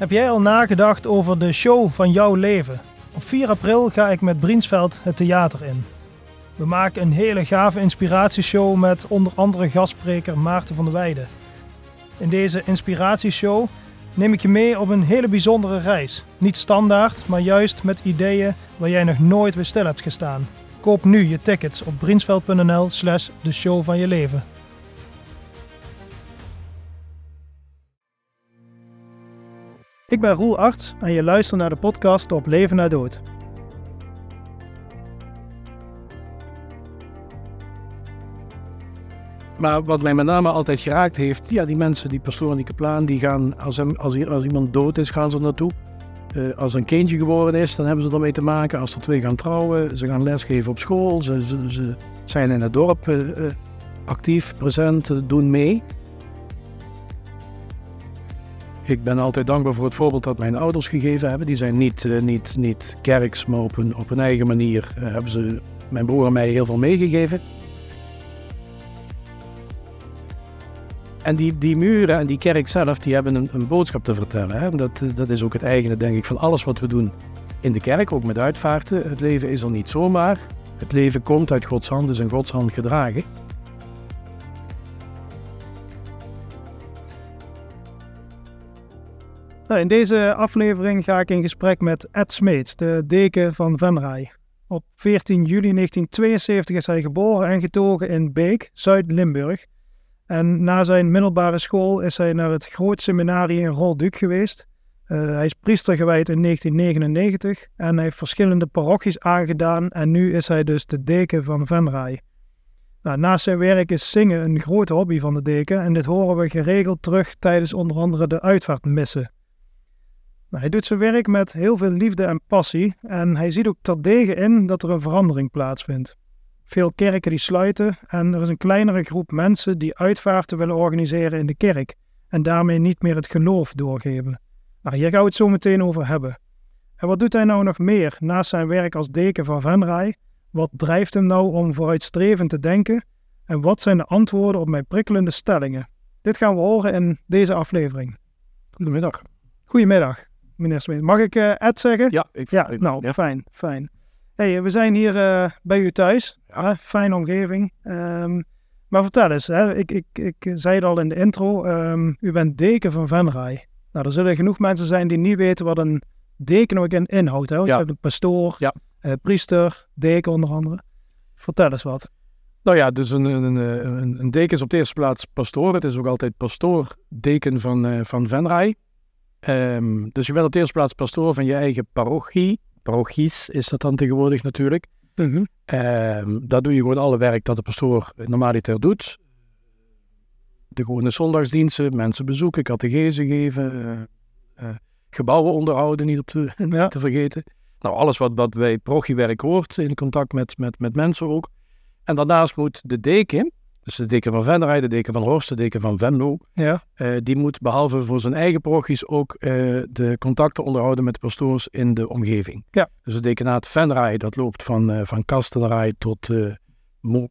Heb jij al nagedacht over de show van jouw leven? Op 4 april ga ik met Briensveld het theater in. We maken een hele gave inspiratieshow met onder andere gastspreker Maarten van der Weijden. In deze inspiratieshow neem ik je mee op een hele bijzondere reis. Niet standaard, maar juist met ideeën waar jij nog nooit bij stil hebt gestaan. Koop nu je tickets op briensveld.nl slash de show van je leven. Ik ben Roel Arts en je luistert naar de podcast Op Leven na Dood. Maar wat mij met name altijd geraakt heeft, ja, die mensen, die pastoren, die kaplaan, die gaan, als, als, als iemand dood is, gaan ze naartoe. Uh, als een kindje geboren is, dan hebben ze ermee te maken. Als er twee gaan trouwen, ze gaan lesgeven op school, ze, ze, zijn in het dorp uh, uh, actief, present, doen mee. Ik ben altijd dankbaar voor het voorbeeld dat mijn ouders gegeven hebben. Die zijn niet, niet, niet kerks, maar op een, op een eigen manier hebben ze mijn broer en mij heel veel meegegeven. En die, die muren en die kerk zelf, die hebben een, een boodschap te vertellen. Hè? Dat, dat is ook het eigene, denk ik, van alles wat we doen in de kerk, ook met uitvaarten. Het leven is er niet zomaar. Het leven komt uit Gods hand, is in Gods hand gedragen. Nou, in deze aflevering ga ik in gesprek met Ed Smeets, de deken van Venray. Op 14 juli 1972 is hij geboren en getogen in Beek, Zuid-Limburg. En na zijn middelbare school is hij naar het Groot Seminarie in Rolduc geweest. Uh, hij is priester gewijd in 1999 en heeft verschillende parochies aangedaan en nu is hij dus de deken van Venray. Nou, naast zijn werk is zingen een grote hobby van de deken en dit horen we geregeld terug tijdens onder andere de uitvaartmissen. Nou, hij doet zijn werk met heel veel liefde en passie en hij ziet ook terdege in dat er een verandering plaatsvindt. Veel kerken die sluiten en er is een kleinere groep mensen die uitvaarten willen organiseren in de kerk en daarmee niet meer het geloof doorgeven. Nou, hier gaan we het zo meteen over hebben. En wat doet hij nou nog meer naast zijn werk als deken van Venray? Wat drijft hem nou om vooruitstrevend te denken? En wat zijn de antwoorden op mijn prikkelende stellingen? Dit gaan we horen in deze aflevering. Goedemiddag. Goedemiddag, meneer. Mag ik uh, Ed zeggen? Ja, ik ja nou, ja. fijn, fijn. Hey, we zijn hier uh, bij u thuis. Ja. Fijne omgeving. Um, maar vertel eens, hè, ik, ik, ik zei het al in de intro, um, u bent deken van Venray. Nou, er zullen genoeg mensen zijn die niet weten wat een deken ook in inhoudt. Hè? Want ja. je hebt een pastoor, ja. uh, priester, deken onder andere. Vertel eens wat. Nou ja, dus een, een, een, een, deken is op de eerste plaats pastoor. Het is ook altijd pastoor, deken van, uh, van Venray. Um, dus je bent op de eerste plaats pastoor van je eigen parochie. Parochies is dat dan tegenwoordig natuurlijk. Mm -hmm. uh, daar doe je gewoon alle werk dat de pastoor normaliter doet. De gewone zondagsdiensten, mensen bezoeken, catechese geven, uh, uh, gebouwen onderhouden, niet op te, ja. te, vergeten. Nou, alles wat, wat bij parochiewerk hoort, in contact met, met, met mensen ook. En daarnaast moet de deken, dus de deken van Venray, de deken van Horst, de deken van Venlo, ja. uh, die moet behalve voor zijn eigen parochies ook uh, de contacten onderhouden met de pastoors in de omgeving. Ja. Dus het dekenaat Venray, dat loopt van, uh, van tot Mo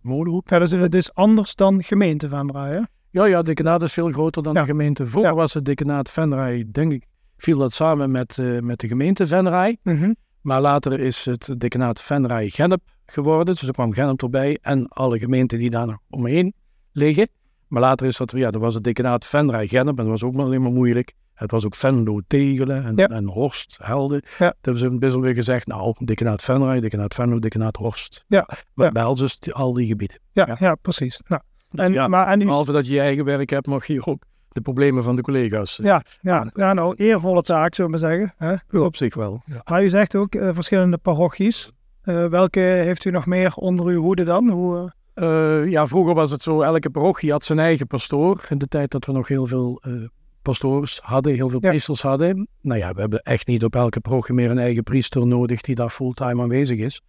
Molenhoek. Ja, dus het is anders dan gemeente Venray, hè? Ja, ja, het dekenaat is veel groter dan ja. de gemeente. Vroeger ja. was het dekenaat Venray, denk ik, viel dat samen met, met de gemeente Venray. Mm -hmm. Maar later is het dekenaat Venray-Gennep geworden. Dus er kwam Gennep erbij en alle gemeenten die daar nog omheen liggen. Maar later is dat, ja, dat was het dekenaat Venray-Gennep en dat was ook maar alleen maar moeilijk. Het was ook Venlo-Tegelen en, ja. en Horst, Helden. Ja. Toen hebben ze een beetje weer gezegd, nou, dekenaat Venray, dekenaat Venlo, dekenaat Horst. Ja. Maar ja. het al die gebieden. Ja, ja. precies. Nou, dus en, ja, maar, en u... Behalve dat je je eigen werk hebt, mag je ook de problemen van de collega's. Ja, ja, ja nou, eervolle taak, zullen we zeggen. Hè? Ja, op zich wel. Ja. Maar u zegt ook uh, verschillende parochies. Uh, welke heeft u nog meer onder uw hoede dan? Hoe, uh... ja, vroeger was het zo, elke parochie had zijn eigen pastoor. In de tijd dat we nog heel veel pastoors hadden, heel veel Ja. priesters hadden. Nou ja, we hebben echt niet op elke parochie meer een eigen priester nodig die daar fulltime aanwezig is.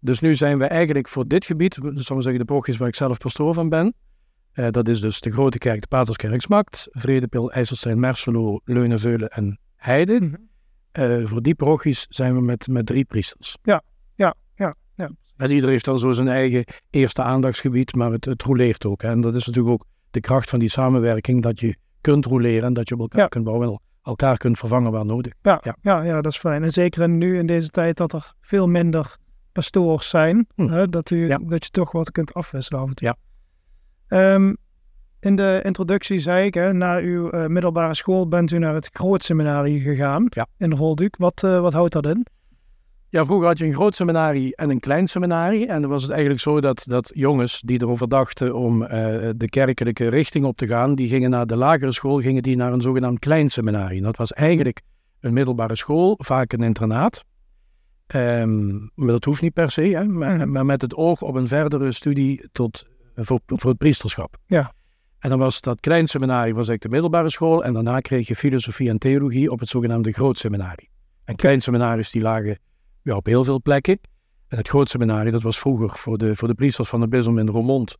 Dus nu zijn we eigenlijk voor dit gebied, zullen we zeggen de parochies waar ik zelf pastoor van ben, uh, dat is dus de Grote Kerk, de Paterskerk Smakt, Vredepil, IJsselstein, Merselo, Leunenveulen en Heide. Mhm. Uh, voor die parochies zijn we met, met drie priesters. Ja, ja, ja. ja. En ieder heeft dan zo zijn eigen eerste aandachtsgebied, maar het, het roleert ook. Hè. En dat is natuurlijk ook de kracht van die samenwerking, dat je kunt roleren en dat je op elkaar Ja. kunt bouwen. elkaar kunt vervangen waar nodig. Ja, Ja. ja. Ja, dat is fijn. En zeker nu in deze tijd dat er veel minder pastoors zijn, Hm. hè, dat, u, Ja. dat je toch wat kunt afwisselen af en toe. Ja. Ehm, in de introductie zei ik, hè, na uw eh, middelbare school bent u naar het Grootseminarie gegaan Ja. in Rolduc. Wat, eh, wat houdt dat in? Ja, vroeger had je een groot seminarie en een klein seminarie. En dan was het eigenlijk zo dat, dat jongens die erover dachten om eh, de kerkelijke richting op te gaan, die gingen naar de lagere school, gingen die naar een zogenaamd klein seminarie. En dat was eigenlijk een middelbare school, vaak een internaat. Ehm, maar dat hoeft niet per se, hè, maar, maar met het oog op een verdere studie tot, voor, voor het priesterschap. Ja. En dan was dat klein seminarie was eigenlijk de middelbare school en daarna kreeg je filosofie en theologie op het zogenaamde groot seminarie. En klein seminaries die lagen ja, op heel veel plekken. En het groot seminarie, dat was vroeger voor de, voor de priesters van de bisdom in Roermond.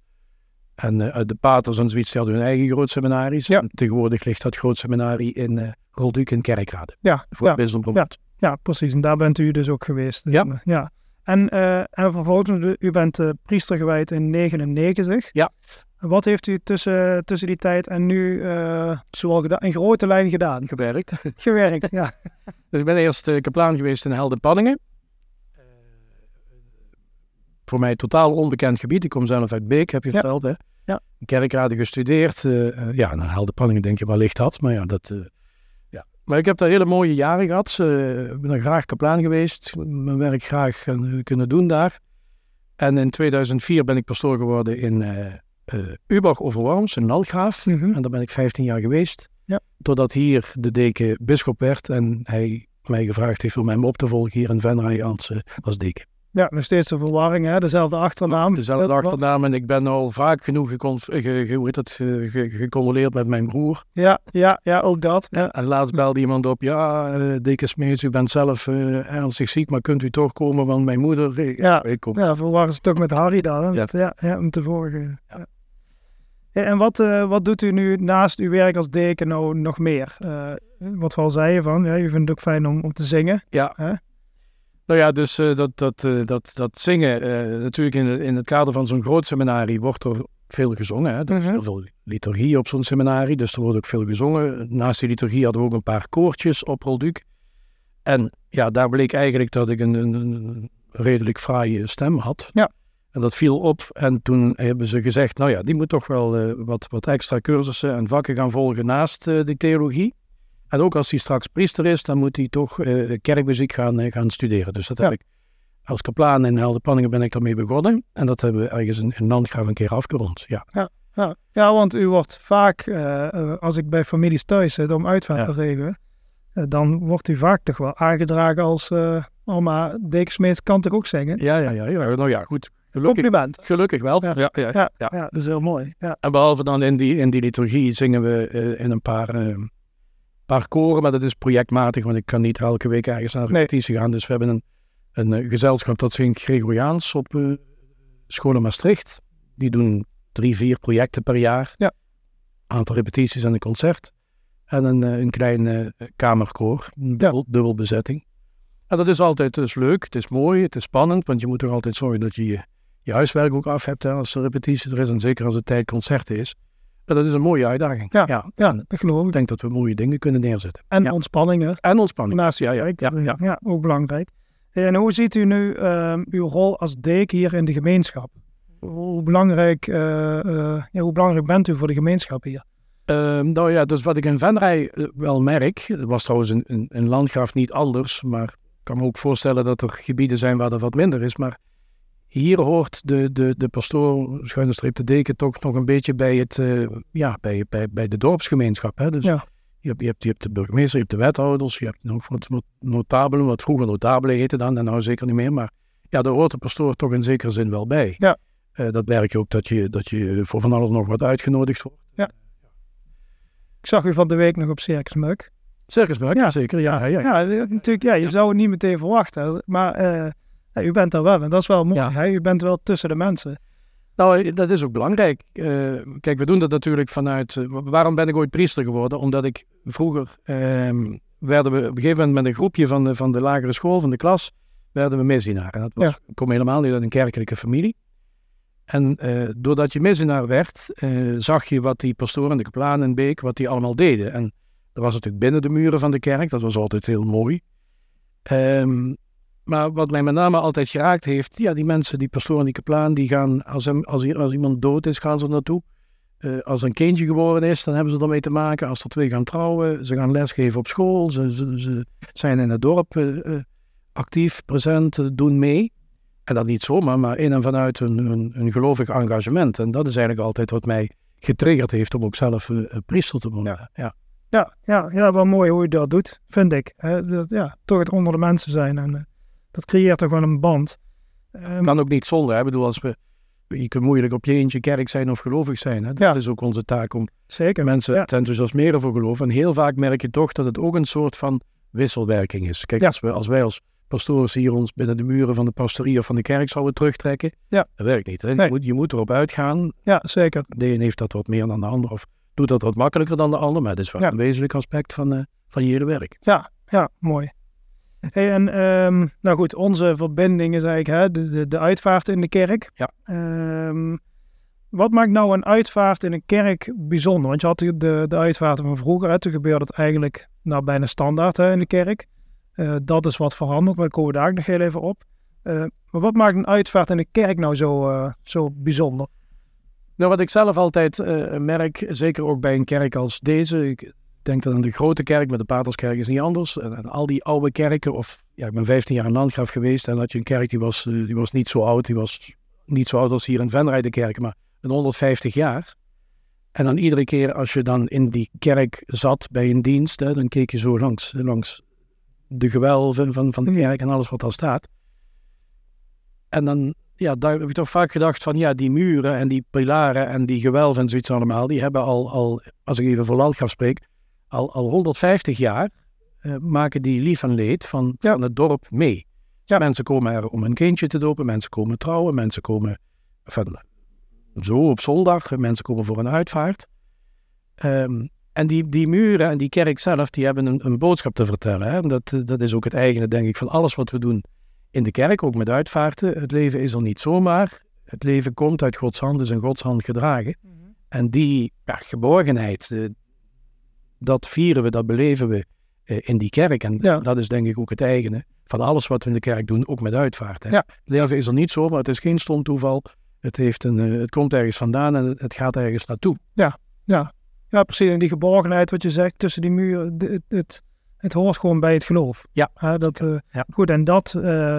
En eh, de paters en zoiets, die hadden hun eigen groot seminaries. Ja. En tegenwoordig ligt dat groot seminarie in eh Rolduc in Kerkrade. Ja, Voor ja, het bisdom Roermond. ja, precies. En daar bent u dus ook geweest. Ja. ja. En, eh, en vervolgens, u- bent eh, priester gewijd in 99. Ja. En Wat heeft u tussen, tussen die tijd en nu eh zoal gedaan, in grote lijn gedaan? Gewerkt. Gewerkt, ja. Dus ik ben eerst uh, kaplaan geweest in Heldenpanningen. Uh, voor mij totaal onbekend gebied. Ik kom zelf uit Beek, heb je Ja. verteld. Hè? Ja. In Kerkrade gestudeerd. Uh, uh, ja, naar Heldenpanningen denk je, waar ligt dat? Maar ja, dat... Maar ik heb daar hele mooie jaren gehad. Ik ben daar graag kaplaan geweest. Mijn werk graag kunnen doen daar. En in 2004 ben ik pastoor geworden in uh, Ubach over Worms, in Nalgraaf. Mhm. En daar ben ik 15 jaar geweest. Ja. Totdat hier de deken bisschop werd en hij mij gevraagd heeft om hem op te volgen hier in Venray als, als deken. Ja, nog steeds de verwarring, hè? dezelfde achternaam. Dezelfde achternaam en ik ben al vaak genoeg gecondoleerd met mijn broer. Ja, ja, ja ook dat. Ja, en laatst belde iemand op, ja, uh, deken Smeets, u bent zelf uh, ernstig ziek, maar kunt u toch komen, want mijn moeder... Ik, ja, ik kom. ja, verwarren ze toch met Harry dan, hè? Ja. Met, ja, ja, om te volgen. Ja. Ja, en wat, uh, wat doet u nu naast uw werk als deken nou nog meer? Wat we al zeiden van, ja, u vindt het ook fijn om, om te zingen. Ja. Hè? Nou ja, dus uh, dat, dat, dat, dat zingen, natuurlijk in, in het kader van zo'n groot seminarie wordt er veel gezongen. Hè? Er is Mhm. heel veel liturgie op zo'n seminarie, dus er wordt ook veel gezongen. Naast die liturgie hadden we ook een paar koortjes op Rolduc. En ja, daar bleek eigenlijk dat ik een, een, een redelijk fraaie stem had. Ja. En dat viel op en toen hebben ze gezegd, nou ja, die moet toch wel wat, wat extra cursussen en vakken gaan volgen naast de theologie. En ook als hij straks priester is, dan moet hij toch uh, kerkmuziek gaan, gaan studeren. Dus dat Ja. heb ik als kaplaan in Heldenpanningen ben ik daarmee begonnen. En dat hebben we ergens in, in Landgraaf een keer afgerond, ja. Ja, ja, want u wordt vaak, uh, als ik bij families thuis zit om uitvaart te regelen, dan wordt u vaak toch wel aangedragen als, maar Dekensmees kan toch ook zingen? Ja, ja, ja, ja. Nou ja, goed. Gelukkig, Compliment. gelukkig wel. Ja. Ja. Ja, Ja, ja. dat is heel mooi. Ja, En behalve dan in die, in die liturgie zingen we in een paar, koren, maar dat is projectmatig, want ik kan niet elke week ergens naar Nee. repetitie gaan. Dus we hebben een, een uh, gezelschap dat zingt Gregoriaans op uh, scholen Maastricht. Die doen drie, vier projecten per jaar. Ja. Aantal repetities en een concert. En een, uh, een klein uh, kamerkoor, dubbel, dubbel bezetting. En dat is altijd dus leuk, het is mooi, het is spannend, want je moet toch altijd zorgen dat je je, je huiswerk ook af hebt hè, als er repetitie er is. En zeker als het tijd concerten is. Dat is een mooie uitdaging. Ja. ja. ja dat geloof Ik ik. denk dat we mooie dingen kunnen neerzetten. En Ja. ontspanning, hè? En ontspanning. Naast ja, ja, ja, dat ja. ook belangrijk. En hoe ziet u nu ehm, uw rol als deken hier in de gemeenschap? Hoe belangrijk, eh, eh, ja, hoe belangrijk bent u voor de gemeenschap hier? Ehm, nou ja, dus wat ik in Venray eh, wel merk, het was trouwens in, in, in Landgraaf niet anders, maar ik kan me ook voorstellen dat er gebieden zijn waar dat wat minder is, maar hier hoort de, de, de pastoor, schuine streep de deken, toch nog een beetje bij, het, eh, ja, bij, bij, bij de dorpsgemeenschap. Hè? Dus Ja. je, hebt, je, hebt, je hebt de burgemeester, je hebt de wethouders, je hebt nog wat, wat notabelen, wat vroeger notabelen heette dan, en nou zeker niet meer, maar ja, daar hoort de pastoor toch in zekere zin wel bij. Ja. Eh, dat merk je ook dat je, dat je voor van alles nog wat uitgenodigd wordt. Ik zag u van de week nog op Circus Muk. Circusmerk, Ja. zeker. Ja, ja, ja. Ja, natuurlijk, ja, je zou het niet meteen verwachten. Maar eh, ja, u bent daar wel en dat is wel mooi. Ja. Hè? U bent wel tussen de mensen. Nou, dat is ook belangrijk. Eh, kijk, we doen dat natuurlijk vanuit... eh, waarom ben ik ooit priester geworden? Omdat ik vroeger... ehm, werden we op een gegeven moment met een groepje van de, van de lagere school, van de klas, werden we misdienaar. En dat was, ik kom helemaal niet uit een kerkelijke familie. En eh, doordat je misdienaar werd, eh, zag je wat die pastoren, de kaplaan en Beek, wat die allemaal deden. En Dat was natuurlijk binnen de muren van de kerk, dat was altijd heel mooi. Ehm, maar wat mij met name altijd geraakt heeft, ja, die mensen, die pastoren die kaplaan, die gaan, als, hem, als, als iemand dood is, gaan ze naartoe. Eh, als een kindje geboren is, dan hebben ze ermee te maken. Als er twee gaan trouwen, ze gaan lesgeven op school, ze, ze, ze zijn in het dorp eh, eh, actief, present, doen mee. En dat niet zomaar, maar in en vanuit een, een, een gelovig engagement. En dat is eigenlijk altijd wat mij getriggerd heeft om ook zelf eh, priester te worden. Ja. Ja, ja, ja, wel mooi hoe je dat doet, vind ik. Dat, ja, toch het onder de mensen zijn. En dat creëert toch wel een band. Ehm, kan ook niet zonder. Hè? Ik bedoel, als we, je kunt moeilijk op je eentje kerk zijn of gelovig zijn. Hè? Dat Ja. is ook onze taak om zeker. mensen Ja. te enthousiasmeren voor geloof. En heel vaak merk je toch dat het ook een soort van wisselwerking is. Kijk, Ja. als, we, als wij als pastoors hier ons binnen de muren van de pastorie of van de kerk zouden terugtrekken, Ja. dat werkt niet. Hè? Nee. Je, moet, je moet erop uitgaan. Ja, zeker. De een heeft dat wat meer dan de ander of doet dat wat makkelijker dan de ander. Maar het is wel een wezenlijk aspect van, eh, van je hele werk. Ja, ja, mooi. Hey, en ehm, nou goed, onze verbinding is eigenlijk hè, de, de, de uitvaart in de kerk. Ja. Ehm, wat maakt nou een uitvaart in een kerk bijzonder? Want je had de, de, uitvaarten van vroeger, hè, toen gebeurde het eigenlijk nou, bijna standaard hè, in de kerk. Eh, dat is wat veranderd, maar daar komen we daar ook nog heel even op. Eh, maar wat maakt een uitvaart in de kerk nou zo, eh, zo bijzonder? Nou, wat ik zelf altijd merk, zeker ook bij een kerk als deze, ik denk dat aan de grote kerk, met de Paterskerk is niet anders. En, en al die oude kerken, of ja, ik ben 15 jaar in Landgraaf geweest en had je een kerk die was, eh, die was niet zo oud, die was niet zo oud als hier in Venray de kerk, maar een 150 jaar. En dan iedere keer als je dan in die kerk zat bij een dienst, hè, dan keek je zo langs, langs de gewelven van, van de kerk en alles wat daar staat. En dan ja, daar heb ik toch vaak gedacht van ja, die muren en die pilaren en die gewelven en zoiets allemaal, die hebben al, al als ik even voor landgraf spreek, al, al 150 jaar eh, maken die lief en leed van, Ja. van het dorp mee. Ja. Mensen komen er om een kindje te dopen, mensen komen trouwen, mensen komen van, zo op zondag, mensen komen voor een uitvaart. Ehm, en die, die muren en die kerk zelf, die hebben een, een boodschap te vertellen. Hè? En Dat, eh, dat is ook het eigene, denk ik, van alles wat we doen in de kerk, ook met uitvaarten. Het leven is er niet zomaar. Het leven komt uit Gods hand, is in Gods hand gedragen. En die ja, geborgenheid, dat vieren we, dat beleven we eh, in die kerk. En Ja. dat is denk ik ook het eigene van alles wat we in de kerk doen, ook met uitvaart. Hè? Ja. Het leven is er niet zomaar, het is geen stom toeval. Het, heeft een, eh, het komt ergens vandaan en het, gaat ergens naartoe. Ja, precies. En die geborgenheid, wat je zegt, tussen die muren, het, het, het hoort gewoon bij het geloof. Ja. Hè, dat, eh, Ja. Goed, en dat,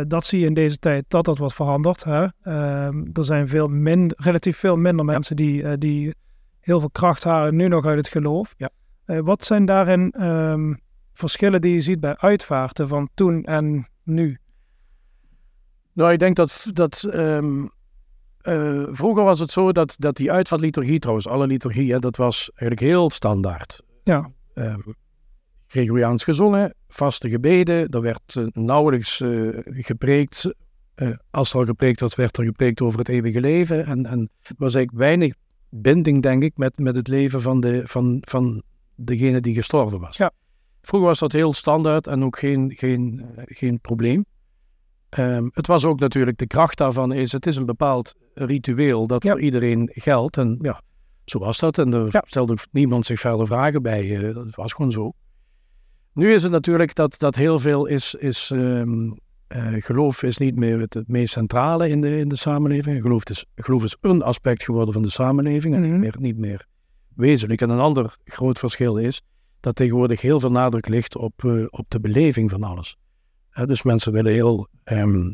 dat zie je in deze tijd, dat dat wat verandert. Hè. Ehm, er zijn veel min, relatief veel minder mensen die, die heel veel kracht halen nu nog uit het geloof. Ja. Eh, wat zijn daarin ehm, verschillen die je ziet bij uitvaarten van toen en nu? Nou, ik denk dat, dat ehm, eh, vroeger was het zo dat, dat die uitvaartliturgie, trouwens alle liturgie, hè, dat was eigenlijk heel standaard. Ja. Ehm, Gregoriaans gezongen, vaste gebeden, er werd eh, nauwelijks eh, gepreekt. Als er al gepreekt was, werd er gepreekt over het eeuwige leven. En, en er was eigenlijk weinig binding, denk ik, met, met het leven van, de, van, van degene die gestorven was. Ja. Vroeger was dat heel standaard en ook geen, geen, eh, geen probleem. Ehm, het was ook natuurlijk, de kracht daarvan is, het is een bepaald ritueel dat Ja. voor iedereen geldt. En ja, zo was dat. En er Ja. stelde niemand zich verder vragen bij. eh, dat was gewoon zo. Nu is het natuurlijk dat, dat heel veel is, is ehm, eh, geloof is niet meer het, het meest centrale in de, in de samenleving. Geloof is, geloof is een aspect geworden van de samenleving en Mhm. niet, meer, niet meer wezenlijk. En een ander groot verschil is dat tegenwoordig heel veel nadruk ligt op, eh, op de beleving van alles. Dus mensen willen heel ehm,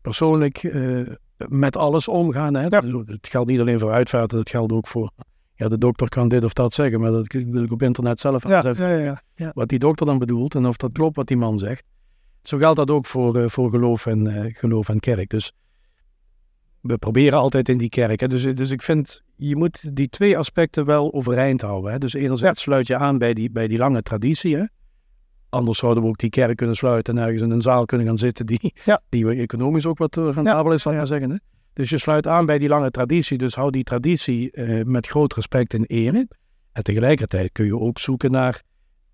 persoonlijk eh, met alles omgaan. Hè? Ja. Het geldt niet alleen voor uitvaarten, het geldt ook voor... Ja, de dokter kan dit of dat zeggen, maar dat wil ik op internet zelf Ja, ja, ja, ja. wat die dokter dan bedoelt en of dat klopt wat die man zegt. Zo geldt dat ook voor, eh, voor geloof, en, geloof en kerk. Dus we proberen altijd in die kerk. Hè. Dus, dus ik vind, je moet die twee aspecten wel overeind houden. Hè. Dus enerzijds sluit je aan bij die, bij die lange traditie. Hè. Anders zouden we ook die kerk kunnen sluiten en ergens in een zaal kunnen gaan zitten die, Ja. die economisch ook wat eh, rendabel is, zal ik Ja. zeggen. Hè. Dus je sluit aan bij die lange traditie. Dus hou die traditie eh, met groot respect in ere. En tegelijkertijd kun je ook zoeken naar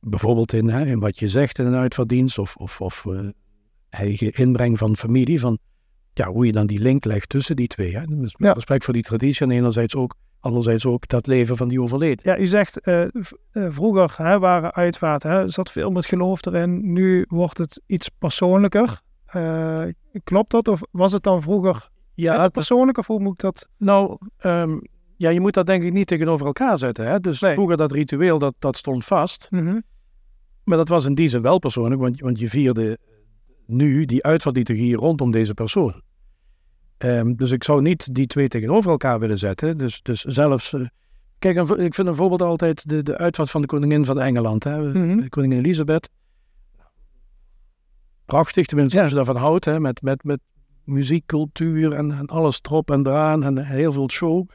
bijvoorbeeld in, hè, in wat je zegt in een uitvaartdienst of, of, of eh, eigen inbreng van familie, van ja, hoe je dan die link legt tussen die twee. Hè. Dus met Ja. respect voor die traditie en enerzijds ook anderzijds ook dat leven van die overleden. Ja, u zegt uh, vroeger hè, waren uitvaarten, hè, zat veel met geloof erin. Nu wordt het iets persoonlijker. Uh, klopt dat? Of was het dan vroeger ja, persoonlijk? Of hoe moet ik dat? Nou, um, ja, je moet dat denk ik niet tegenover elkaar zetten. Hè? Dus nee. vroeger dat ritueel, dat, dat stond vast. Mm -hmm. Maar dat was in die zin wel persoonlijk, want, want je vierde nu die uitvaartliturgie rondom deze persoon. Um, dus ik zou niet die twee tegenover elkaar willen zetten. Dus, dus zelfs. Uh, kijk, een, ik vind een voorbeeld altijd de, de uitvaart van de koningin van Engeland. Hè? Mm -hmm. De koningin Elisabeth. Prachtig, tenminste, ja. als je daarvan houdt. Hè? Met, met, met muziek, cultuur en, en alles erop en eraan en heel veel show.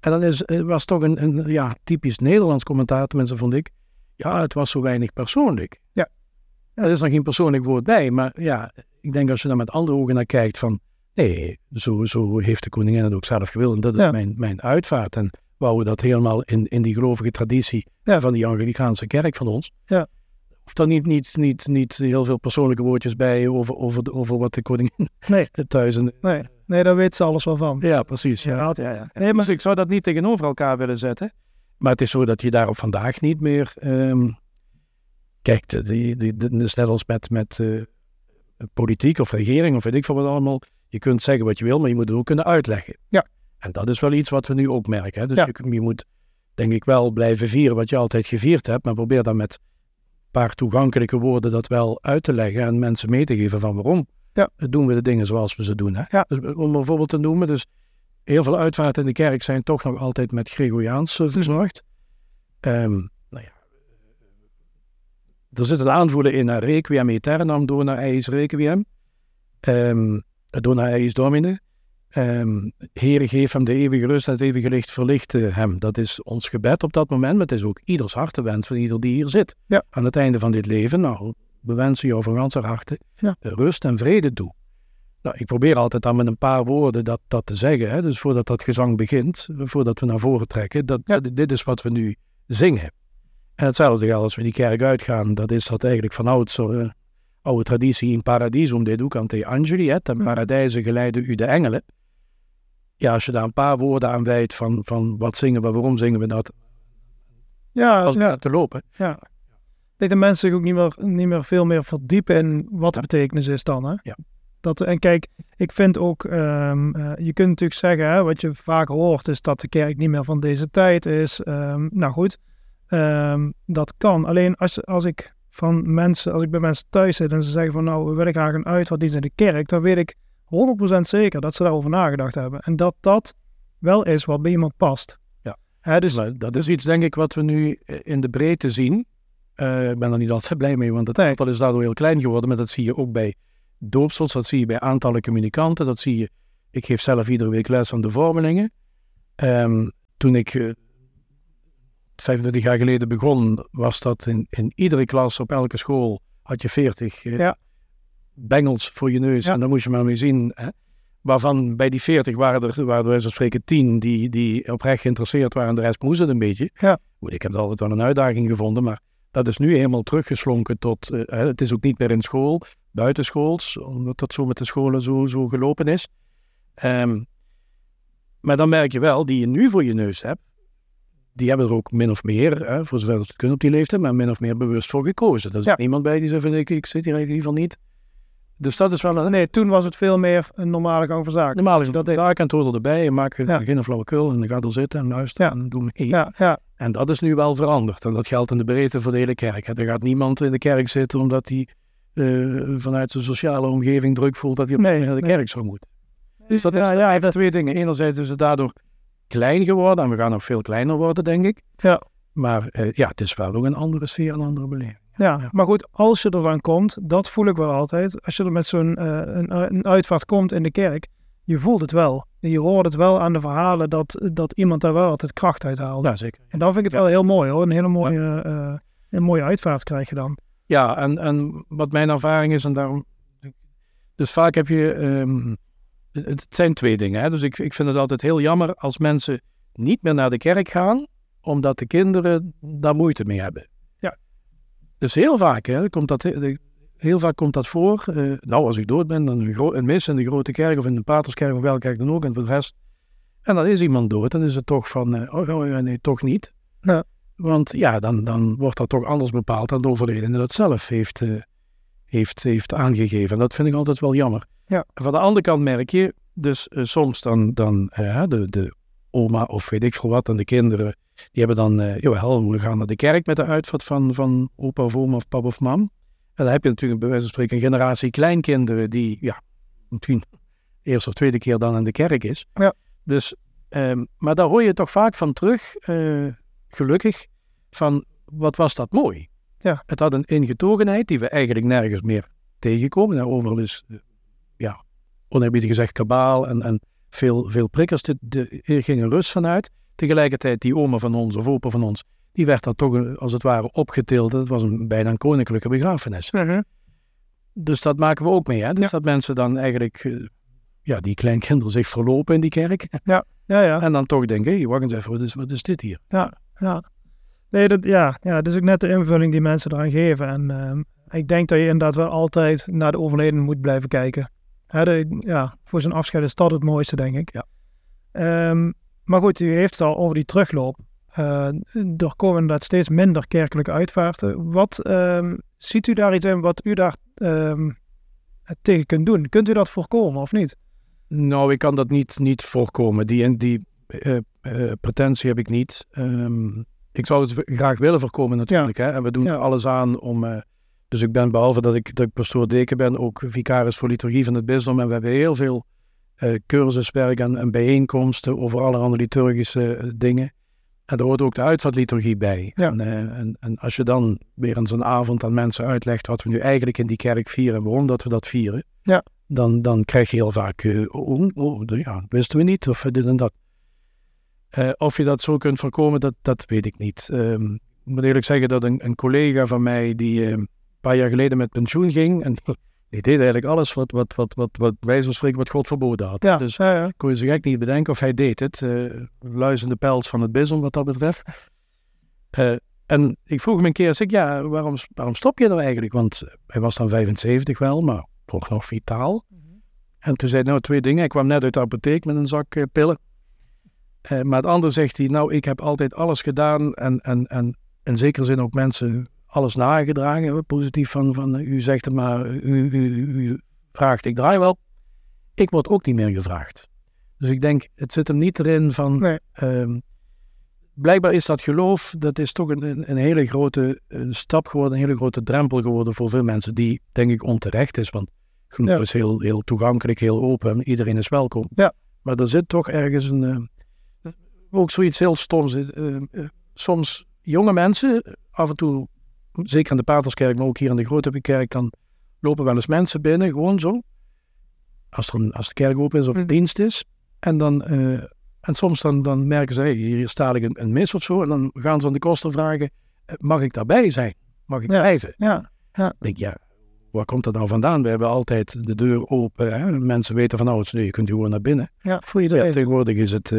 En dan is, was toch een, een ja, typisch Nederlands commentaar, tenminste vond ik. Ja, het was zo weinig persoonlijk. Ja. ja. Er is dan geen persoonlijk woord bij, maar ja, ik denk als je daar met andere ogen naar kijkt van, nee, zo, zo heeft de koningin het ook zelf gewild en dat is mijn, mijn uitvaart. En wou we dat helemaal in, in die gelovige traditie ja. van die Anglikaanse kerk van ons. Ja. Of dan niet, niet, niet, niet heel veel persoonlijke woordjes bij over, over, over wat de koningin nee. thuis... En, nee. nee, daar weet ze alles wel van. Ja, precies. Ja. Ja, Nee, maar... Dus ik zou dat niet tegenover elkaar willen zetten. Maar het is zo dat je daarop vandaag niet meer... Um, kijk, die, die, die, is net als met, met uh, politiek of regering of weet ik veel wat allemaal. Je kunt zeggen wat je wil, maar je moet het ook kunnen uitleggen. Ja. En dat is wel iets wat we nu ook merken. Hè? Dus je, je moet denk ik wel blijven vieren wat je altijd gevierd hebt, maar probeer dan met paar toegankelijke woorden dat wel uit te leggen en mensen mee te geven van waarom ja. doen we de dingen zoals we ze doen. Hè? Ja. Dus om een voorbeeld te noemen, dus heel veel uitvaarten in de kerk zijn toch nog altijd met Gregoriaans uh, verzorgd. Um, nou ja, er zit een aanvoelen in naar Requiem Aeternam, Dona Eis Requiem, um, Dona Eis Domine. Um, Heere, geef hem de eeuwige rust en het eeuwige licht, verlichte hem. Dat is ons gebed op dat moment, maar het is ook ieders hartewens van ieder die hier zit. Ja. Aan het einde van dit leven, nou, we wensen jou van ganse harte ja. rust en vrede toe. Nou, ik probeer altijd dan met een paar woorden dat, dat te zeggen. Hè? Dus voordat dat gezang begint, voordat we naar voren trekken, dat, ja. dit is wat we nu zingen. En hetzelfde geldt als we die kerk uitgaan, dat is dat eigenlijk van ouds, uh, oude traditie in paradisum deducante angeli, hè? ten paradijse geleiden u de engelen ja, als je daar een paar woorden aan wijdt van, van wat zingen we, waarom zingen we dat, ja, als ja. te lopen. Ja. Dat de mensen zich ook niet meer, niet meer veel meer verdiepen in wat de betekenis is dan. Hè? Ja. Dat, en kijk, ik vind ook, um, uh, je kunt natuurlijk zeggen, hè, wat je vaak hoort, is dat de kerk niet meer van deze tijd is. Um, nou goed, um, dat kan. Alleen als, als ik van mensen, als ik bij mensen thuis zit en ze zeggen van nou, we willen graag een uitvaartdienst in de kerk, dan weet ik 100% zeker dat ze daarover nagedacht hebben. En dat dat wel is wat bij iemand past. Ja, Hè, dus, maar dat is iets denk ik wat we nu in de breedte zien. Uh, ik ben er niet altijd blij mee, want het Nee. aantal is daardoor heel klein geworden. Maar dat zie je ook bij doopsels, dat zie je bij aantallen communicanten. Dat zie je, ik geef zelf iedere week les aan de vormelingen. Ehm, toen ik uh, 25 jaar geleden begon, was dat in, in iedere klas op elke school had je 40 uh, Ja. bengels voor je neus. Ja. En dan moest je maar mee zien. Hè? Waarvan bij die 40 waren er, waren er van spreken 10 die, die oprecht geïnteresseerd waren. De rest moest het een beetje. Ja. Goed, ik heb er altijd wel een uitdaging gevonden, maar dat is nu helemaal teruggeslonken tot. eh, het is ook niet meer in school, buitenschools, omdat dat zo met de scholen zo, zo gelopen is. Ehm, maar dan merk je wel, die je nu voor je neus hebt, die hebben er ook min of meer, hè, voor zover ze kunnen op die leeftijd, maar min of meer bewust voor gekozen. Er is Ja. niemand bij die zegt van ik, ik zit hier eigenlijk liever niet. Dus dat is wel een nee, toen was het veel meer een normale gang van zaken. normale dat dat zaak en hoort erbij. Je maakt Ja. geen flauwekul en dan gaat er zitten en luisteren Ja. en doe mee. Ja, ja, En dat is nu wel veranderd. En dat geldt in de breedte voor de hele kerk. hè. Er gaat niemand in de kerk zitten omdat hij eh, vanuit zijn sociale omgeving druk voelt dat hij op Nee, naar de nee. kerk zou moeten. Dus dat is, ja, ja, heeft dat- twee dingen. Enerzijds is het daardoor klein geworden en we gaan nog veel kleiner worden, denk ik. Ja. Maar eh, ja, het is wel ook een andere sfeer, een andere beleving. ja. Ja. Maar goed, als je er dan komt, dat voel ik wel altijd. Als je er met zo'n eh, een, een uitvaart komt in de kerk, je voelt het wel. Je hoort het wel aan de verhalen dat, dat iemand daar wel altijd kracht uit haalt. Ja, zeker. En dan vind ik het Ja. wel heel mooi hoor. Een hele mooie, eh, een mooie uitvaart krijg je dan. Ja, en, en wat mijn ervaring is, en daarom. Dus vaak heb je. ehm, het zijn twee dingen. Hè? Dus ik, ik vind het altijd heel jammer als mensen niet meer naar de kerk gaan, omdat de kinderen daar moeite mee hebben. Ja. Dus heel vaak, hè, komt dat, heel vaak komt dat voor. eh, nou, als ik dood ben, dan een, een mis in de grote kerk of in de paterskerk of welke kerk dan ook. En voor de rest En dan is iemand dood, dan is het toch van, eh, oh, oh, nee, toch niet. Ja. Want ja, dan, dan wordt dat toch anders bepaald dan de overledene dat zelf heeft, eh, heeft, heeft aangegeven. En dat vind ik altijd wel jammer. Ja. En van de andere kant merk je, dus eh, soms dan, dan eh, de, de oma of weet ik veel wat, en de kinderen, die hebben dan, eh jawel, we gaan naar de kerk met de uitvaart van, van opa of oma of pap of mam. En dan heb je natuurlijk bij wijze van spreken een generatie kleinkinderen die, ja, misschien eerst of tweede keer dan in de kerk is. Ja. Dus, ehm, maar daar hoor je toch vaak van terug, gelukkig, van wat was dat mooi. Ja. Het had een ingetogenheid die we eigenlijk nergens meer tegenkomen. Nou, overal is, eh, ja, oneerbiedig gezegd, kabaal en, en veel, veel prikkers. De, de, er ging een rust vanuit. Tegelijkertijd, die oma van ons of opa van ons, die werd dan toch eh, als het ware opgetild. Het was een, bijna een koninklijke begrafenis. Dus dat maken we ook mee. Hè? Dus Ja. dat mensen dan eigenlijk, eh, ja, die kleinkinderen zich verlopen in die kerk. Ja, ja. En dan toch denken, hé, wacht eens even, wat is, wat is dit hier? ja. Nee, dat, ja, ja, dat is ook net de invulling die mensen eraan geven. En ehm, ik denk dat je inderdaad wel altijd naar de overledene moet blijven kijken. Hè, de- ja, voor zijn afscheid is dat het mooiste, denk ik. Ja. Ehm, maar goed, u heeft het al over die terugloop. Eh, er komen inderdaad steeds minder kerkelijke uitvaarten. Wat ehm, ziet u daar iets in wat u daar tegen kunt doen? Kunt u dat voorkomen of niet? Nou, ik kan dat niet, niet voorkomen. Die, die eh, pretentie heb ik niet. Ehm, ik zou het graag willen voorkomen natuurlijk. Hè? En we doen Ja. er alles aan om... eh, dus ik ben, behalve dat ik, dat ik pastoor deken ben, ook vicaris voor liturgie van het bisdom. En we hebben heel veel eh, cursuswerk en, en bijeenkomsten over allerhande liturgische eh, dingen. En daar hoort ook de uitvaartliturgie bij. Ja. En, en, en als je dan weer eens een avond aan mensen uitlegt wat we nu eigenlijk in die kerk vieren en waarom dat we dat vieren, Ja. dan, dan krijg je heel vaak, eh, oh, oh, ja, dat wisten we niet, of dit en dat. Eh, of je dat zo kunt voorkomen, dat, dat weet ik niet. Ehm, ik moet eerlijk zeggen dat een, een collega van mij, die eh, een paar jaar geleden met pensioen ging, en die deed eigenlijk alles wat, wat, wat, wat, wat wij zo spreken, wat God verboden had. Ja, Dus ja, ja. kon je zo gek niet bedenken of hij deed het. eh luizende pels van het bisdom wat dat betreft. En ik vroeg hem een keer, zeg ik, ja, waarom, waarom stop je nou eigenlijk? Want hij was dan 75 wel, maar toch nog vitaal. En toen zei hij, nou twee dingen. Ik kwam net uit de apotheek met een zak pillen. Eh, maar het andere zegt hij, nou ik heb altijd alles gedaan en, en, en in zekere zin ook mensen alles nagedragen. hè, Positief van, van eh, u zegt het maar, u, u, u vraagt, ik draai wel. Ik word ook niet meer gevraagd. Dus ik denk, het zit hem niet erin van... Nee. ehm, blijkbaar is dat geloof, dat is toch een, een, een hele grote eh, stap geworden, een hele grote drempel geworden voor veel mensen, die denk ik onterecht is. Want geloof Ja. is heel, heel toegankelijk, heel open, iedereen is welkom. Ja. Maar er zit toch ergens een, eh, ook zoiets heel stoms. eh, soms jonge mensen, af en toe, zeker in de Paterskerk, maar ook hier in de Grote Kerk, dan lopen wel eens mensen binnen, gewoon zo. Als, er als de kerk open is of Mhm. dienst is. En, dan, eh, en soms dan, dan merken ze, hey, hier staat ik een, een mis of zo. En dan gaan ze aan de koster vragen, mag ik daarbij zijn? Mag ik Ja. blijven? ja. Ik denk, ja, waar komt dat nou vandaan? We hebben altijd de deur open. Hè? Mensen weten van, nou, je kunt gewoon naar binnen. ja voor Ja, iedereen. tegenwoordig is het,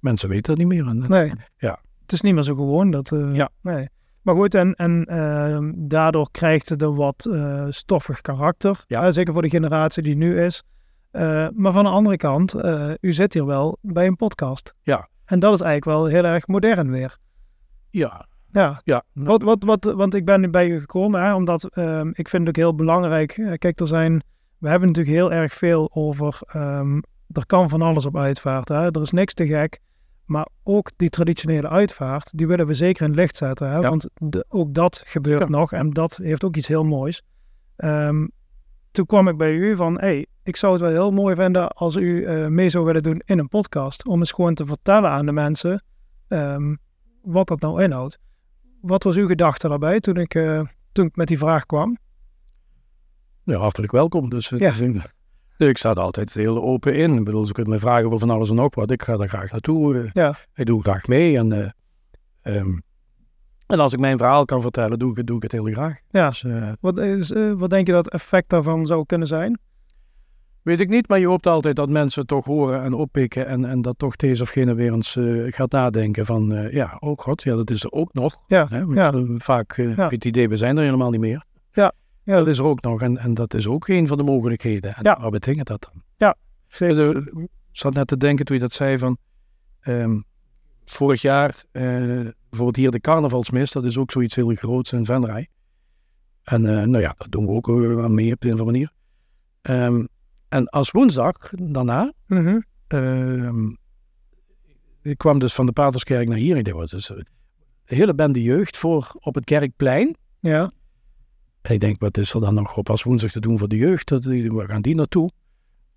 mensen weten het niet meer. En, Nee. Ja. Het is niet meer zo gewoon. Dat, eh, Ja. nee. Maar goed, en, en ehm, daardoor krijgt het een wat eh, stoffig karakter. Ja. Zeker voor de generatie die nu is. Eh, maar van de andere kant, u zit hier wel bij een podcast. Ja. En dat is eigenlijk wel heel erg modern weer. ja, Ja, ja. wat, wat, wat, want ik ben nu bij u gekomen, hè, omdat ehm, ik vind het ook heel belangrijk. kijk, er zijn, we hebben natuurlijk heel erg veel over, ehm, er kan van alles op uitvaart. Hè? Er is niks te gek. Maar ook die traditionele uitvaart, die willen we zeker in het licht zetten. Hè? Ja. Want de- ook dat gebeurt Ja. nog en dat heeft ook iets heel moois. Ehm, toen kwam ik bij u van, hey, ik zou het wel heel mooi vinden als u eh, mee zou willen doen in een podcast. Om eens gewoon te vertellen aan de mensen ehm, wat dat nou inhoudt. Wat was uw gedachte daarbij toen ik, eh, toen ik met die vraag kwam? Ja, hartelijk welkom. Dus, Ja. Ik sta er altijd heel open in. Ik bedoel, ze kunnen me vragen over van alles en nog wat. Ik ga daar graag naartoe. eh. Ja. Ik doe graag mee. En, eh, ehm, en als ik mijn verhaal kan vertellen, doe ik het, doe ik het heel graag. Ja. Dus, eh, Wat, is, wat denk je dat het effect daarvan zou kunnen zijn? weet ik niet, maar je hoopt altijd dat mensen toch horen en oppikken. En, en dat toch deze of gene weer eens gaat nadenken van, ja, oh god, ja, dat is er ook nog. Ja, Hè? Want, ja. Vaak Ja. heb je het idee, we zijn er helemaal niet meer. Ja, Dat is er ook nog. En, en dat is ook een van de mogelijkheden. En Ja. waar betekent dat dan? Ja, Ik zat net te denken toen je dat zei van... Ehm, vorig jaar, eh, bijvoorbeeld hier de carnavalsmis, dat is ook zoiets heel groots in Venray. En eh, nou ja, dat doen we ook eh, aan mee op de een of andere manier. Ehm, en als woensdag daarna, Mhm. ehm, ik kwam dus van de Paterskerk naar hier. Ik dacht, wat is? Een hele bende jeugd voor op het Kerkplein. Ja. En ik denk, wat is er dan nog op als woensdag te doen voor de jeugd? Waar gaan die naartoe?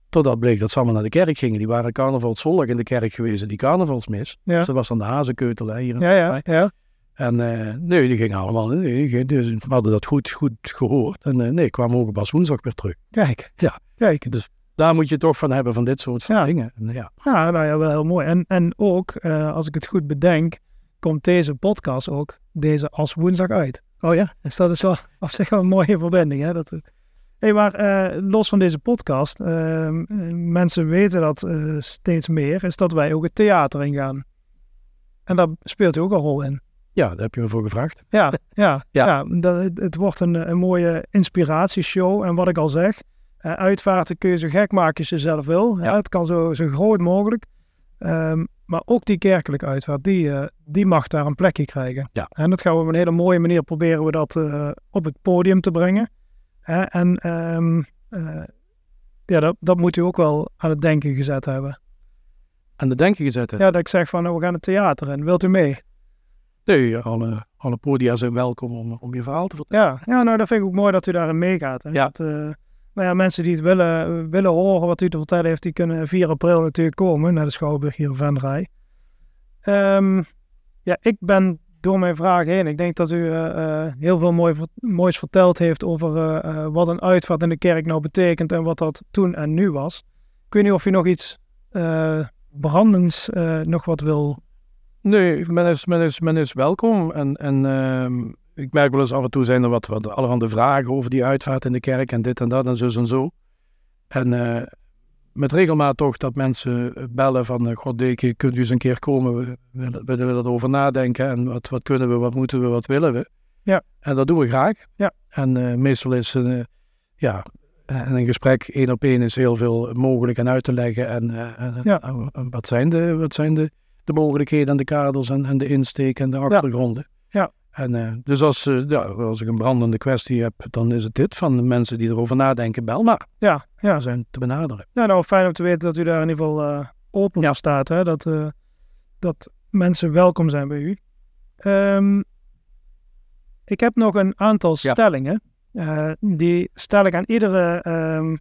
Totdat bleek dat ze allemaal naar de kerk gingen. Die waren carnavalszondag in de kerk geweest, die carnavalsmis. Ja. Dus dat was dan de hazenkeutel hè, hier. Ja, ja, ja. En eh, nee, die gingen allemaal, nee, dus we hadden dat goed, goed gehoord. En eh, nee, kwamen ook pas woensdag weer terug. Kijk. Ja. Kijk. Dus daar moet je toch van hebben, van dit soort Ja. dingen. En, ja. Ja, nou ja, wel heel mooi. En, en ook, eh, als ik het goed bedenk, komt deze podcast ook deze als woensdag uit. Oh ja? Dus dat is wel op zich wel een mooie verbinding. Hè? Dat, hey, maar eh, los van deze podcast, eh, eh, mensen weten dat eh, steeds meer, is dat wij ook het theater ingaan. En daar speelt u ook een rol in. Ja, daar heb je me voor gevraagd. Ja, ja, ja. Ja. dat, het, het wordt een, een mooie inspiratieshow. En wat ik al zeg, eh, uitvaarten kun je zo gek maken als je zelf wil. Ja. Ja. het kan zo, zo groot mogelijk. Ehm, maar ook die kerkelijke uitvaart, die, eh, die mag daar een plekje krijgen. Ja. En dat gaan we op een hele mooie manier proberen we dat eh, op het podium te brengen. En ehm, eh, ja, dat, dat moet u ook wel aan het denken gezet hebben. En de denken gezet. hè? Ja, dat ik zeg van, nou, we gaan het theater in. Wilt u mee? Nee, alle, alle podia zijn welkom om, om je verhaal te vertellen. Ja, ja, nou dat vind ik ook mooi dat u daarin meegaat. Hè? Ja. Dat, nou ja, mensen die het willen, willen horen wat u te vertellen heeft, die kunnen 4 april natuurlijk komen naar de Schouwburg hier in Venray. Ehm, ja, ik ben door mijn vraag heen. Ik denk dat u eh, eh, heel veel mooi, moois verteld heeft over eh, wat een uitvaart in de kerk nou betekent en wat dat toen en nu was. Ik weet niet of u nog iets brandends nog wat wil. Nee, men is, men is, men is welkom. En, en ehm, ik merk wel eens af en toe zijn er wat, wat allerhande vragen over die uitvaart in de kerk en dit en dat en zus en zo. En eh, met regelmaat toch dat mensen bellen van, eh, god deken, kunt u eens een keer komen? We willen, we willen erover nadenken en wat, wat kunnen we, wat moeten we, wat willen we? Ja. En dat doen we graag. Ja. En eh, meestal is eh, ja, en een gesprek één op één is heel veel mogelijk en uit te leggen. En, eh, en- Ja. en wat zijn de, wat zijn de, de mogelijkheden en de kaders en, en de insteek en de achtergronden. Ja. En, eh, dus als, eh, ja, als ik een brandende kwestie heb, dan is het dit van de mensen die erover nadenken, bel maar. Ja, ja, zijn te benaderen. Ja, nou fijn om te weten dat u daar in ieder geval eh, open voor staat. Hè? Dat, dat mensen welkom zijn bij u. Ehm, ik heb nog een aantal Ja. stellingen. Die stel ik aan iedere ehm,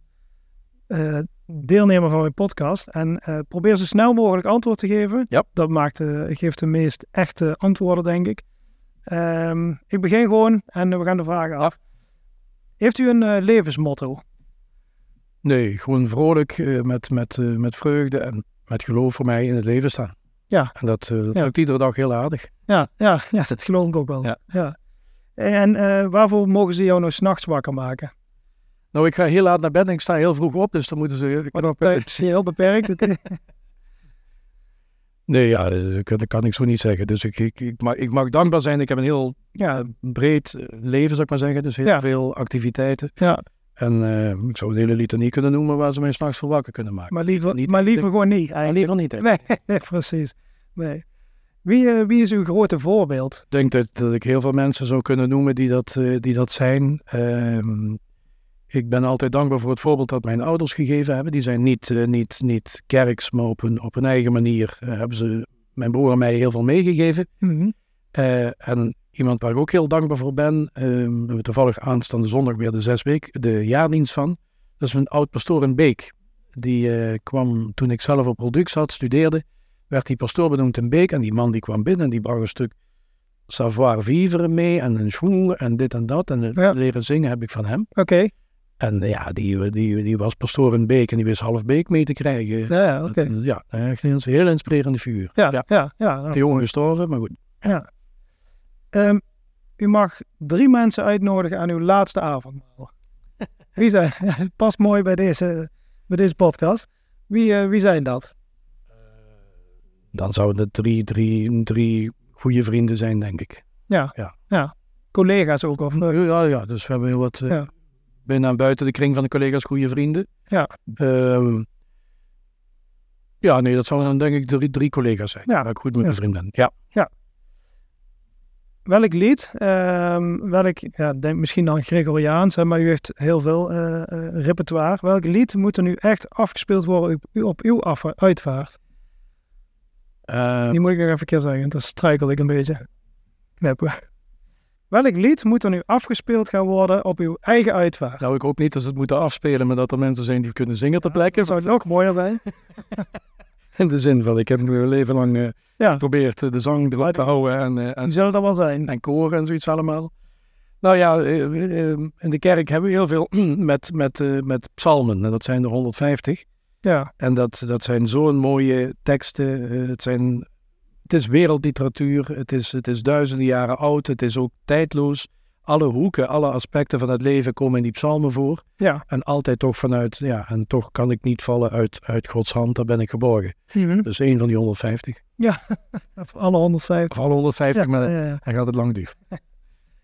eh, deelnemer van mijn podcast. En probeer zo snel mogelijk antwoord te geven. Ja. Dat maakt, geeft de meest echte antwoorden, denk ik. Ehm, ik begin gewoon en we gaan de vragen af. Heeft u een eh, levensmotto? Nee, gewoon vrolijk, eh, met, met, eh, met vreugde en met geloof voor mij in het leven staan. Ja. En dat, dat Ja. lukt iedere dag heel aardig. Ja, ja, ja, dat geloof ik ook wel. Ja. En eh, waarvoor mogen ze jou nou s'nachts wakker maken? Nou, ik ga heel laat naar bed en ik sta heel vroeg op, dus dan moeten ze... Maar dat is heel beperkt. Nee, ja, dat kan, dat kan ik zo niet zeggen. Dus ik, ik, ik, mag, ik mag dankbaar zijn. Ik heb een heel ja, breed leven, zou ik maar zeggen. Dus heel Ja. veel activiteiten. ja, En eh, ik zou een hele litanie kunnen noemen waar ze mij s'nachts voor wakker kunnen maken. maar liever, Niet- maar liever gewoon niet. Maar Eigenlijk. liever niet. hè. Nee, precies. Nee. Wie, eh, wie is uw grote voorbeeld? Ik denk dat, dat ik heel veel mensen zou kunnen noemen die dat, eh, die dat zijn. Ik ben altijd dankbaar voor het voorbeeld dat mijn ouders gegeven hebben. Die zijn niet, eh, niet, niet kerks, maar op hun, op eigen manier eh, hebben ze mijn broer en mij heel veel meegegeven. Mhm. Eh, en iemand waar ik ook heel dankbaar voor ben, we hebben toevallig aanstaande zondag weer de zes week, de jaardienst van. Dat is een oud pastoor in Beek. Die kwam toen ik zelf op product zat, studeerde, werd die pastoor benoemd in Beek. En die man die kwam binnen en die bracht een stuk savoir vivre mee en een schoen en dit en dat. En Ja. leren zingen heb ik van hem. Oké, En eh, ja, die, die, die was pastoor in Beek en die wist half Beek mee te krijgen. ja, ja, oké. Ja, echt een heel inspirerende figuur. Ja, ja. ja, ja. nou, Te jong gestorven, maar goed. ehm, u mag drie mensen uitnodigen aan uw laatste avondmaal. Wie zijn? Ja, het past mooi bij deze, bij deze podcast. Wie, eh, wie zijn dat? Dan zouden het drie, drie, drie goede vrienden zijn, denk ik. Collega's ook? Of, eh, Ja, ja, dus we hebben heel wat eh, Ja. Binnen en buiten de kring van de collega's goede vrienden. Ja. Ehm, Ja, nee, dat zouden dan denk ik drie, drie collega's zijn. Ja. Ja, ik goed met Ja. mijn vriendin. Ja. Welk lied, ehm, welk, ja, denk misschien dan Gregoriaans, hè, maar u heeft heel veel eh, eh, repertoire. Welk lied moet er nu echt afgespeeld worden op, op uw af- uitvaart? Eh, Die moet ik nog even keer zeggen, dan struikel ik een beetje. Knippen. Welk lied moet er nu afgespeeld gaan worden op uw eigen uitvaart? nou, ik hoop niet dat ze het moeten afspelen, maar dat er mensen zijn die kunnen zingen ter plekke. Dat zou nog mooier zijn. In de zin van, ik heb nu een leven lang eh, Ja, geprobeerd eh, de zang erop te houden en, eh, en die zullen er wel zijn. en koren en zoiets allemaal. Nou ja, eh, eh, in de kerk hebben we heel veel met, met, met psalmen. En dat zijn er 150. Ja, En dat, dat zijn zo'n mooie teksten. het, zijn, het is wereldliteratuur. Het is, het is duizenden jaren oud. Het is ook tijdloos. Alle hoeken, alle aspecten van het leven komen in die psalmen voor. ja. En altijd toch vanuit, ja, en toch kan ik niet vallen uit, uit Gods hand. Daar ben ik geborgen. Dus één van die 150. Of alle 150. Of alle 150, Ja, maar ja, ja. hij gaat het lang duren.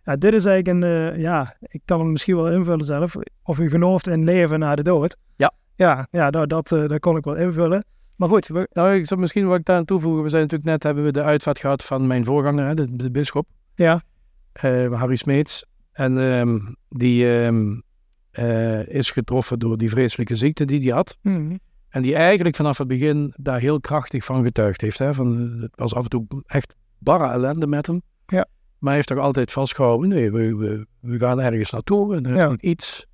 Ja, dit is eigenlijk een, eh, ja, ik kan hem misschien wel invullen zelf. Of u gelooft in leven na de dood. Ja. Ja, ja nou, dat, eh, dat kon ik wel invullen. Maar goed, we, Nou, ik zou misschien wat ik daar aan toevoegen. We zijn natuurlijk net, hebben we de uitvaart gehad van mijn voorganger, hè, de, de bisschop. ja, eh, Harry Smeets. En ehm, die ehm, eh, is getroffen door die vreselijke ziekte die hij had. Mhm. En die eigenlijk vanaf het begin daar heel krachtig van getuigd heeft. Hè? Van, het was af en toe echt barre ellende met hem. Ja. Maar hij heeft toch altijd vastgehouden. Nee, we, we, we gaan ergens naartoe. En er is Ja. iets.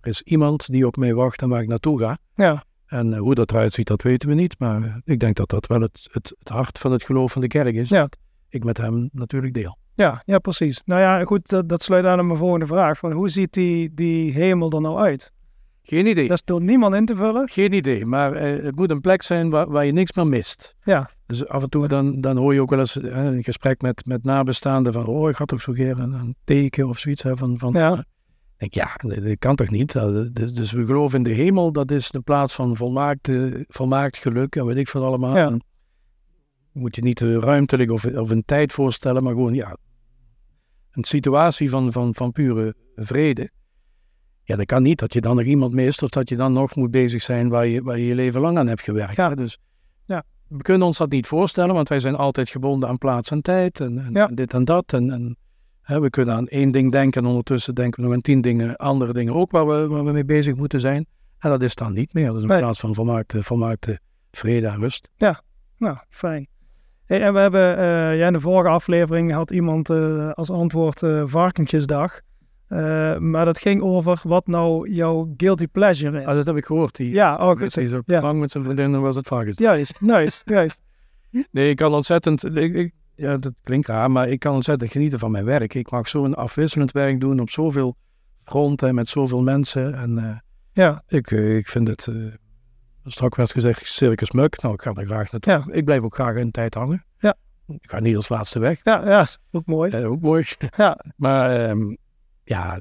Er is iemand die op mij wacht en waar ik naartoe ga. ja, En eh, hoe dat eruit ziet, dat weten we niet. Maar ik denk dat dat wel het, het, het hart van het geloof van de kerk is. Ja. Dat ik met hem natuurlijk deel. ja, ja, precies. Nou ja, goed, dat, dat sluit aan op mijn volgende vraag. Van hoe ziet die, die hemel er nou uit? Geen idee. Dat is door niemand in te vullen. Geen idee, maar eh, het moet een plek zijn waar, waar je niks meer mist. Ja. Dus af en toe dan, dan hoor je ook wel eens eh, een gesprek met, met nabestaanden van, oh, ik had toch zo keer een, een teken of zoiets. Hè, van, van, Ja. Denk, ja, dat, dat kan toch niet? Dus, dus we geloven in de hemel, dat is de plaats van volmaakt, volmaakt geluk en weet ik veel allemaal. Ja. Moet je niet ruimtelijk of, of een tijd voorstellen, maar gewoon, ja, een situatie van, van, van pure vrede. Ja, dat kan niet dat je dan nog iemand mist of dat je dan nog moet bezig zijn waar je waar je, je leven lang aan hebt gewerkt. Ja. Dus Ja. we kunnen ons dat niet voorstellen, want wij zijn altijd gebonden aan plaats en tijd en, en, Ja. en dit en dat. En, en we kunnen aan één ding denken en ondertussen denken we nog aan tien dingen, andere dingen ook waar we, waar we mee bezig moeten zijn. En dat is dan niet meer. Dat is een Nee. plaats van volmaakte, volmaakte vrede en rust. Nou, fijn. Hey, en we hebben, eh, ja, in de vorige aflevering had iemand eh, als antwoord eh, varkentjesdag. Maar dat ging over wat nou jouw guilty pleasure is. Ah, dat heb ik gehoord. Die, Ja, oh, goed. Die is ook Ja. bang met zijn vriendin en was het varkens. Juist, juist, juist. Nee, ik kan ontzettend. Ik, ik- ja, dat klinkt raar, maar ik kan ontzettend genieten van mijn werk. Ik mag zo'n afwisselend werk doen op zoveel fronten met zoveel mensen. En eh, Ja, ik, eh, ik vind het. eh straks werd gezegd Circus Muk. Nou, ik ga er graag naartoe. Ja. Ik blijf ook graag een tijd hangen. Ja. Ik ga niet als laatste weg. ja, ja, ook mooi. Eh, ook mooi. Ja. Maar ehm, ja,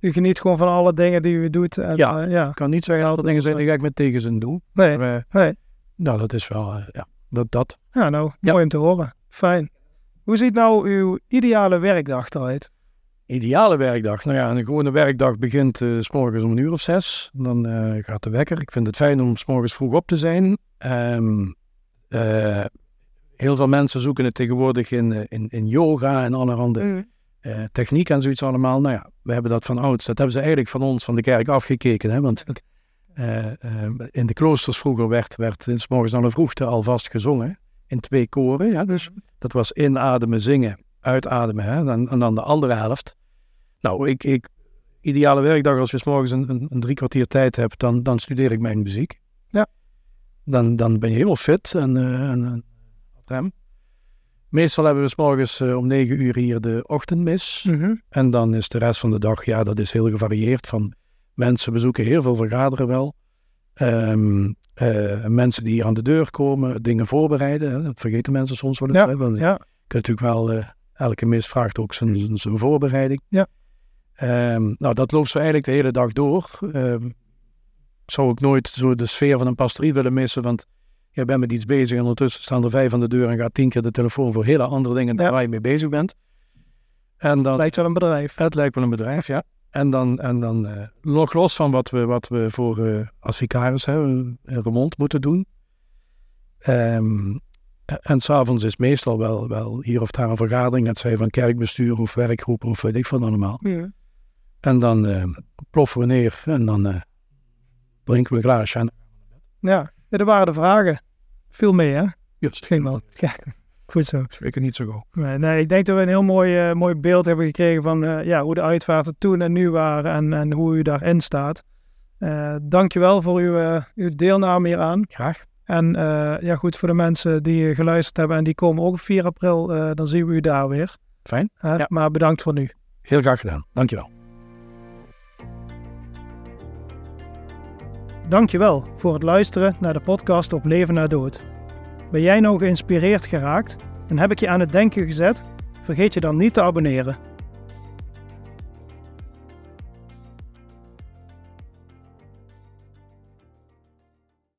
U geniet gewoon van alle dingen die u doet. En, Ja. ja. ik kan niet zeggen dat er dingen zijn die ik met tegenzin doe. Nee, Maar, nee. nou, dat is wel. ja, dat. dat. Ja, nou, Ja. mooi om te horen. Fijn. Hoe ziet nou uw ideale werkdag eruit? Ideale werkdag. Nou ja, een gewone werkdag begint eh, s morgens om een uur of zes. Dan eh, gaat de wekker. Ik vind het fijn om s morgens vroeg op te zijn. Ehm, eh, heel veel mensen zoeken het tegenwoordig in, in, in yoga en allerhande eh techniek en zoiets allemaal. Nou ja, we hebben dat van ouds. Dat hebben ze eigenlijk van ons, van de kerk, afgekeken. Hè? Want in de kloosters vroeger werd, werd s morgens aan de vroegte alvast gezongen. In twee koren. Ja? Dus dat was inademen, zingen, uitademen. Hè? En, en dan de andere helft. Nou, ik, ik, ideale werkdag als je 's morgens een, een, een drie kwartier tijd hebt, dan, dan studeer ik mijn muziek. Ja. Dan, dan ben je helemaal fit en, eh, en, op rem. Meestal hebben we 's morgens eh, om negen uur hier de ochtendmis. Mhm. En dan is de rest van de dag, ja, dat is heel gevarieerd. Van mensen bezoeken heel veel vergaderen wel. Ehm, eh, mensen die aan de deur komen, dingen voorbereiden. Hè, dat vergeten mensen soms wel eens. Ja, want ja. natuurlijk wel, eh, elke mis vraagt ook zijn, zijn, voorbereiding. Ja. Ehm, nou, dat loopt zo eigenlijk de hele dag door. Ehm, ik zou ook nooit zo de sfeer van een pastorie willen missen, want je bent met iets bezig en ondertussen staan er vijf aan de deur en gaat tien keer de telefoon voor hele andere dingen Ja. waar je mee bezig bent. En dan, Lijkt wel een bedrijf. het lijkt wel een bedrijf, ja. En dan, en dan eh, nog los van wat we, wat we voor eh, als vicaris hebben, een remont moeten doen. Ehm, en s'avonds is meestal wel, wel hier of daar een vergadering, het zij van kerkbestuur of werkgroep of weet ik van allemaal. Ja. En dan eh, ploffen we neer en dan eh, drinken we een glaasje. Ja, ja, dat waren de vragen. Veel mee, hè? juist, Het ging wel. Ja, goed zo. Zeker niet zo goed. Nee, nee, ik denk dat we een heel mooi, eh, mooi beeld hebben gekregen van eh, ja, hoe de uitvaarten toen en nu waren en, en hoe u daarin staat. Eh dankjewel voor uw, uw deelname hieraan. Graag. En ja, goed, voor de mensen die geluisterd hebben en die komen ook op 4 april, dan zien we u daar weer. Fijn. Ja. Maar bedankt voor nu. Heel graag gedaan. Dankjewel. Dankjewel voor het luisteren naar de podcast op Leven na Dood. Ben jij nou geïnspireerd geraakt en heb ik je aan het denken gezet? Vergeet je dan niet te abonneren.